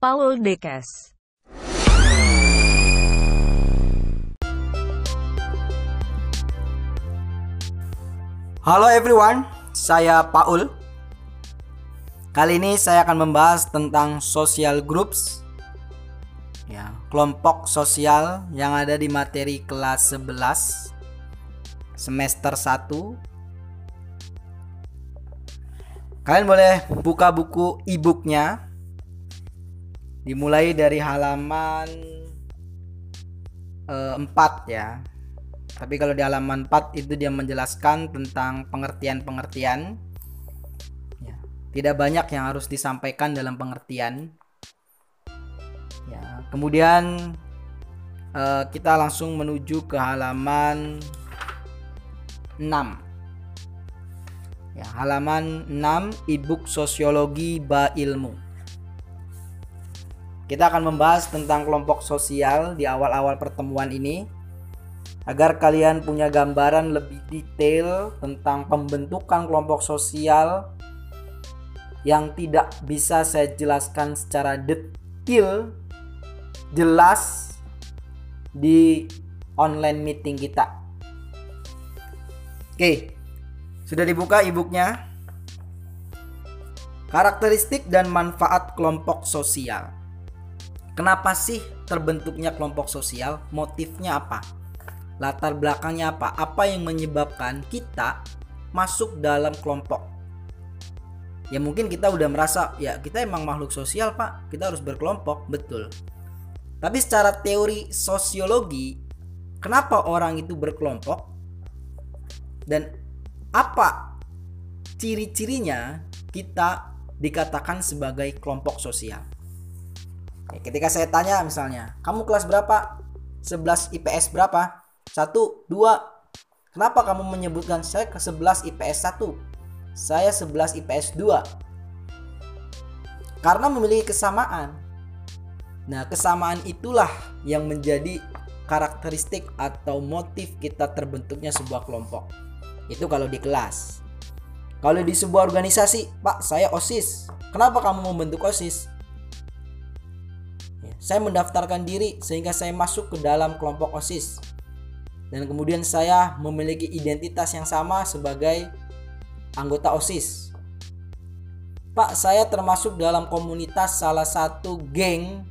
Paul Dekes. Halo everyone, saya Paul. Kali ini saya akan membahas tentang social groups. Ya, kelompok sosial yang ada di materi kelas 11 semester 1. Kalian boleh buka buku e-booknya dimulai dari halaman eh, 4 ya tapi kalau di halaman 4 itu dia menjelaskan tentang pengertian-pengertian. Ya, tidak banyak yang harus disampaikan dalam pengertian. Ya, kemudian eh, kita langsung menuju ke halaman 6. Ya, halaman 6 ebook sosiologi ba ilmu. Kita akan membahas tentang kelompok sosial di awal-awal pertemuan ini agar kalian punya gambaran lebih detail tentang pembentukan kelompok sosial yang tidak bisa saya jelaskan secara detail jelas di online meeting kita. Oke, sudah dibuka e-booknya. Karakteristik dan manfaat kelompok sosial. Kenapa sih terbentuknya kelompok sosial? Motifnya apa? latar belakangnya apa? Apa yang menyebabkan kita masuk dalam kelompok? Ya mungkin kita udah merasa ya kita emang makhluk sosial pak, kita harus berkelompok, betul. Tapi secara teori sosiologi, kenapa orang itu berkelompok? Dan apa ciri-cirinya kita dikatakan sebagai kelompok sosial? Ketika saya tanya misalnya, kamu kelas berapa? 11 IPS berapa? Satu, dua. Kenapa kamu menyebutkan saya ke 11 IPS 1? Saya 11 IPS 2. Karena memiliki kesamaan. Nah, kesamaan itulah yang menjadi karakteristik atau motif kita terbentuknya sebuah kelompok. Itu kalau di kelas. Kalau di sebuah organisasi, Pak, saya OSIS. Kenapa kamu membentuk OSIS? Ya, saya mendaftarkan diri sehingga saya masuk ke dalam kelompok OSIS dan kemudian saya memiliki identitas yang sama sebagai anggota OSIS. Pak, saya termasuk dalam komunitas salah satu geng.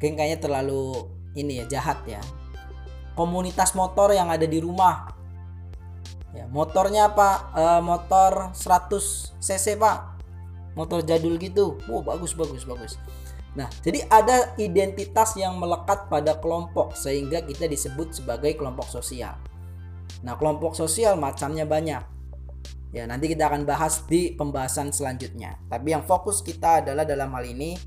Geng kayaknya terlalu ini ya, jahat ya. Komunitas motor yang ada di rumah. Ya, motornya apa? E, motor 100 cc, Pak. Motor jadul gitu. Wow, bagus bagus bagus. Nah, jadi ada identitas yang melekat pada kelompok sehingga kita disebut sebagai kelompok sosial. Nah, kelompok sosial macamnya banyak. Ya, nanti kita akan bahas di pembahasan selanjutnya. Tapi yang fokus kita adalah dalam hal ini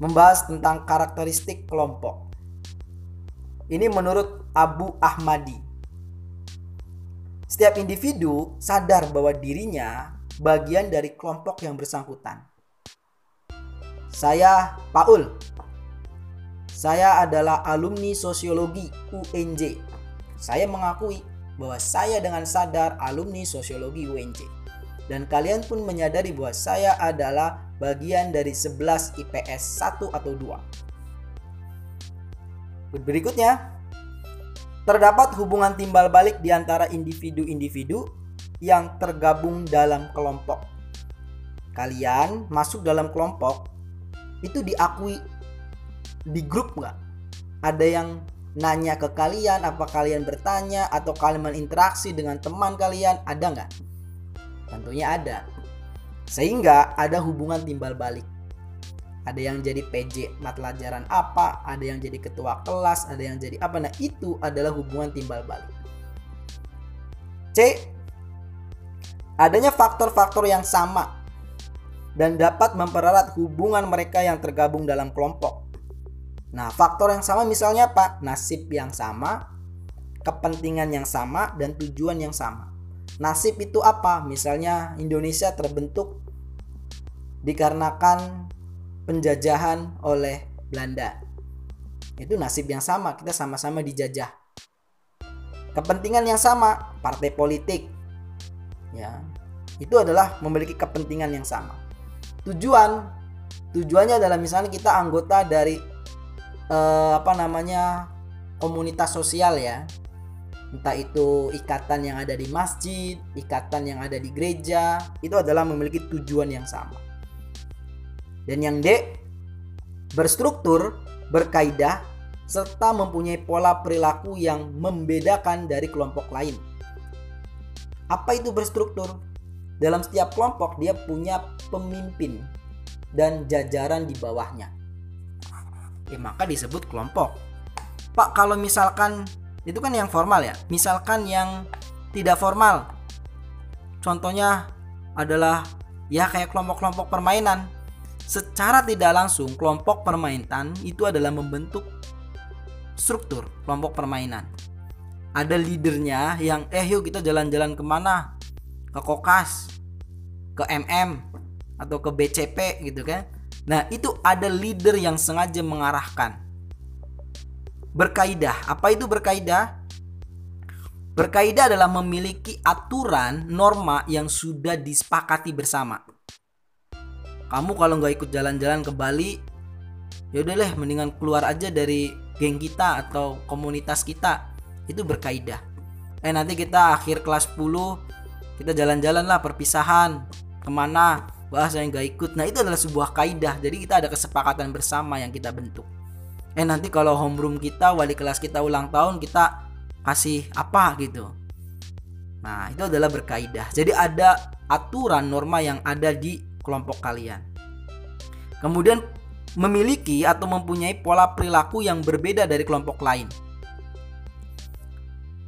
membahas tentang karakteristik kelompok. Ini menurut Abu Ahmadi. Setiap individu sadar bahwa dirinya bagian dari kelompok yang bersangkutan. Saya Paul. Saya adalah alumni sosiologi UNJ. Saya mengakui bahwa saya dengan sadar alumni sosiologi UNJ. Dan kalian pun menyadari bahwa saya adalah bagian dari 11 IPS 1 atau 2. Berikutnya, terdapat hubungan timbal balik di antara individu-individu yang tergabung dalam kelompok. Kalian masuk dalam kelompok itu diakui di grup nggak? Ada yang nanya ke kalian, apa kalian bertanya atau kalian berinteraksi dengan teman kalian, ada nggak? Tentunya ada. Sehingga ada hubungan timbal balik. Ada yang jadi PJ pelajaran apa, ada yang jadi ketua kelas, ada yang jadi apa. Nah itu adalah hubungan timbal balik. C. Adanya faktor-faktor yang sama dan dapat mempererat hubungan mereka yang tergabung dalam kelompok. Nah, faktor yang sama misalnya apa? Nasib yang sama, kepentingan yang sama, dan tujuan yang sama. Nasib itu apa? Misalnya Indonesia terbentuk dikarenakan penjajahan oleh Belanda. Itu nasib yang sama, kita sama-sama dijajah. Kepentingan yang sama, partai politik. Ya. Itu adalah memiliki kepentingan yang sama. Tujuan tujuannya adalah misalnya kita anggota dari eh, apa namanya komunitas sosial ya entah itu ikatan yang ada di masjid, ikatan yang ada di gereja, itu adalah memiliki tujuan yang sama. Dan yang D, berstruktur, berkaidah, serta mempunyai pola perilaku yang membedakan dari kelompok lain. Apa itu berstruktur? Dalam setiap kelompok dia punya pemimpin dan jajaran di bawahnya. Ya, maka disebut kelompok. Pak, kalau misalkan itu kan yang formal ya? Misalkan yang tidak formal. Contohnya adalah ya kayak kelompok-kelompok permainan. Secara tidak langsung kelompok permainan itu adalah membentuk struktur kelompok permainan. Ada leadernya yang eh yuk kita jalan-jalan ke mana ke kokas ke MM atau ke BCP gitu kan nah itu ada leader yang sengaja mengarahkan berkaidah. Apa itu berkaidah? Berkaidah adalah memiliki aturan norma yang sudah disepakati bersama. Kamu kalau nggak ikut jalan-jalan ke Bali, ya udah deh mendingan keluar aja dari geng kita atau komunitas kita. Itu berkaidah. Eh nanti kita akhir kelas 10 kita jalan-jalan lah perpisahan. Ke mana? Bahasa yang nggak ikut. Nah itu adalah sebuah kaidah. Jadi kita ada kesepakatan bersama yang kita bentuk. Eh nanti kalau homeroom kita wali kelas kita ulang tahun kita kasih apa gitu. Nah itu adalah berkaidah. Jadi ada aturan norma yang ada di kelompok kalian. Kemudian memiliki atau mempunyai pola perilaku yang berbeda dari kelompok lain.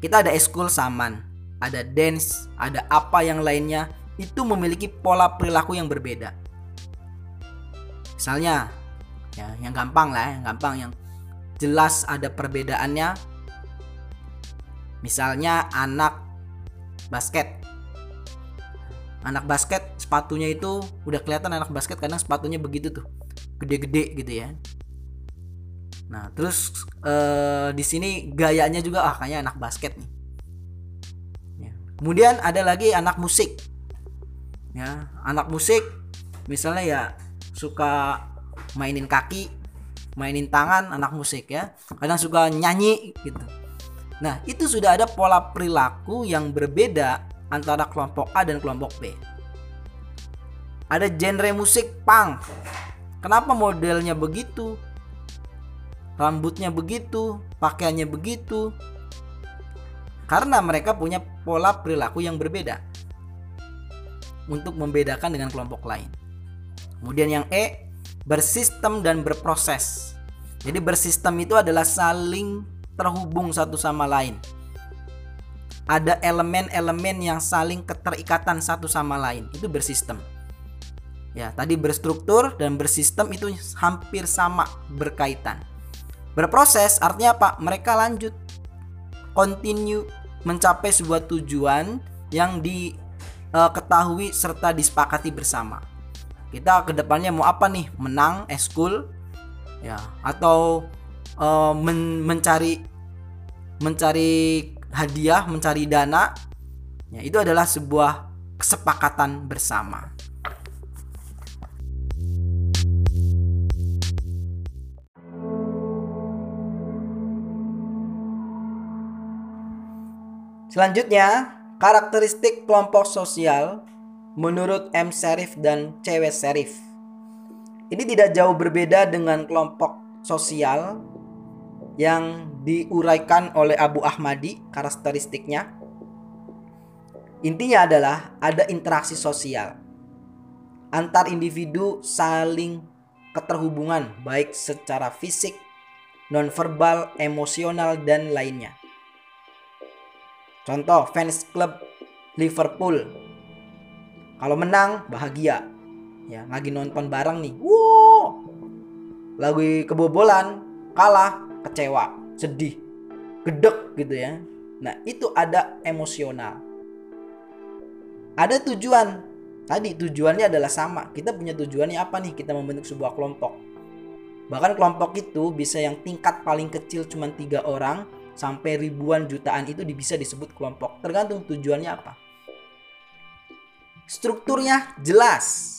Kita ada eskul saman ada dance ada apa yang lainnya itu memiliki pola perilaku yang berbeda. Misalnya ya yang gampang lah yang gampang yang jelas ada perbedaannya. Misalnya anak basket. Anak basket sepatunya itu udah kelihatan anak basket kadang sepatunya begitu tuh gede-gede gitu ya. Nah terus eh, di sini gayanya juga ah kayaknya anak basket nih. Kemudian ada lagi anak musik. Ya anak musik misalnya ya suka mainin kaki mainin tangan anak musik ya. Kadang suka nyanyi gitu. Nah itu sudah ada pola perilaku yang berbeda antara kelompok A dan kelompok B. Ada genre musik punk. Kenapa modelnya begitu? Rambutnya begitu? Pakaiannya begitu karena mereka punya pola perilaku yang berbeda untuk membedakan dengan kelompok lain kemudian yang E bersistem dan berproses. Jadi bersistem itu adalah saling terhubung satu sama lain. Ada elemen-elemen yang saling keterikatan satu sama lain. Itu bersistem. Ya, tadi berstruktur dan bersistem itu hampir sama berkaitan. Berproses artinya apa? Mereka lanjut continue mencapai sebuah tujuan yang diketahui eh, serta disepakati bersama. Kita ke depannya mau apa nih? Menang eskul ya atau uh, men mencari mencari hadiah mencari dana. Ya itu adalah sebuah kesepakatan bersama Selanjutnya, karakteristik kelompok sosial menurut M. Serif dan Cewek Serif. Ini tidak jauh berbeda dengan kelompok sosial yang diuraikan oleh Abu Ahmadi karakteristiknya. Intinya adalah ada interaksi sosial. Antar individu saling keterhubungan baik secara fisik, nonverbal, emosional, dan lainnya. Contoh fans club Liverpool kalau menang bahagia. Ya, lagi nonton bareng nih. Wow. Lagi kebobolan, kalah, kecewa, sedih, gedek gitu ya. Nah, itu ada emosional. Ada tujuan. Tadi tujuannya adalah sama. Kita punya tujuannya apa nih? Kita membentuk sebuah kelompok. Bahkan kelompok itu bisa yang tingkat paling kecil cuma tiga orang sampai ribuan jutaan itu bisa disebut kelompok. Tergantung tujuannya apa. Strukturnya jelas.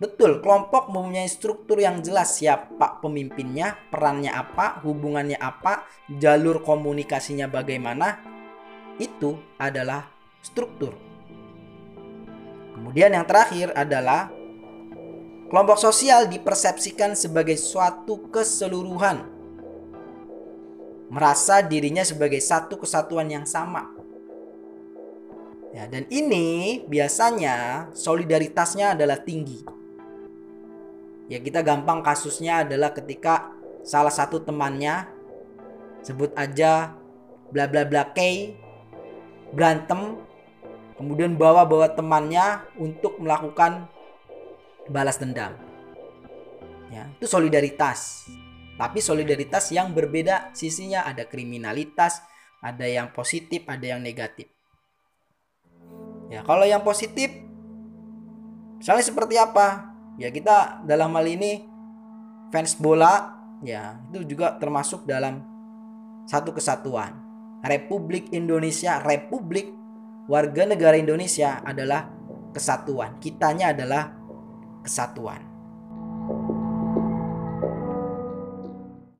Betul, kelompok mempunyai struktur yang jelas siapa pemimpinnya, perannya apa, hubungannya apa, jalur komunikasinya bagaimana. Itu adalah struktur. Kemudian yang terakhir adalah kelompok sosial dipersepsikan sebagai suatu keseluruhan. Merasa dirinya sebagai satu kesatuan yang sama. Ya, dan ini biasanya solidaritasnya adalah tinggi. Ya kita gampang kasusnya adalah ketika salah satu temannya sebut aja bla bla bla K berantem kemudian bawa-bawa temannya untuk melakukan balas dendam. Ya itu solidaritas tapi solidaritas yang berbeda sisinya ada kriminalitas ada yang positif ada yang negatif. Ya kalau yang positif misalnya seperti apa? Ya kita dalam hal ini fans bola ya itu juga termasuk dalam satu kesatuan. Republik Indonesia Republik warga negara Indonesia adalah kesatuan. Kitanya adalah kesatuan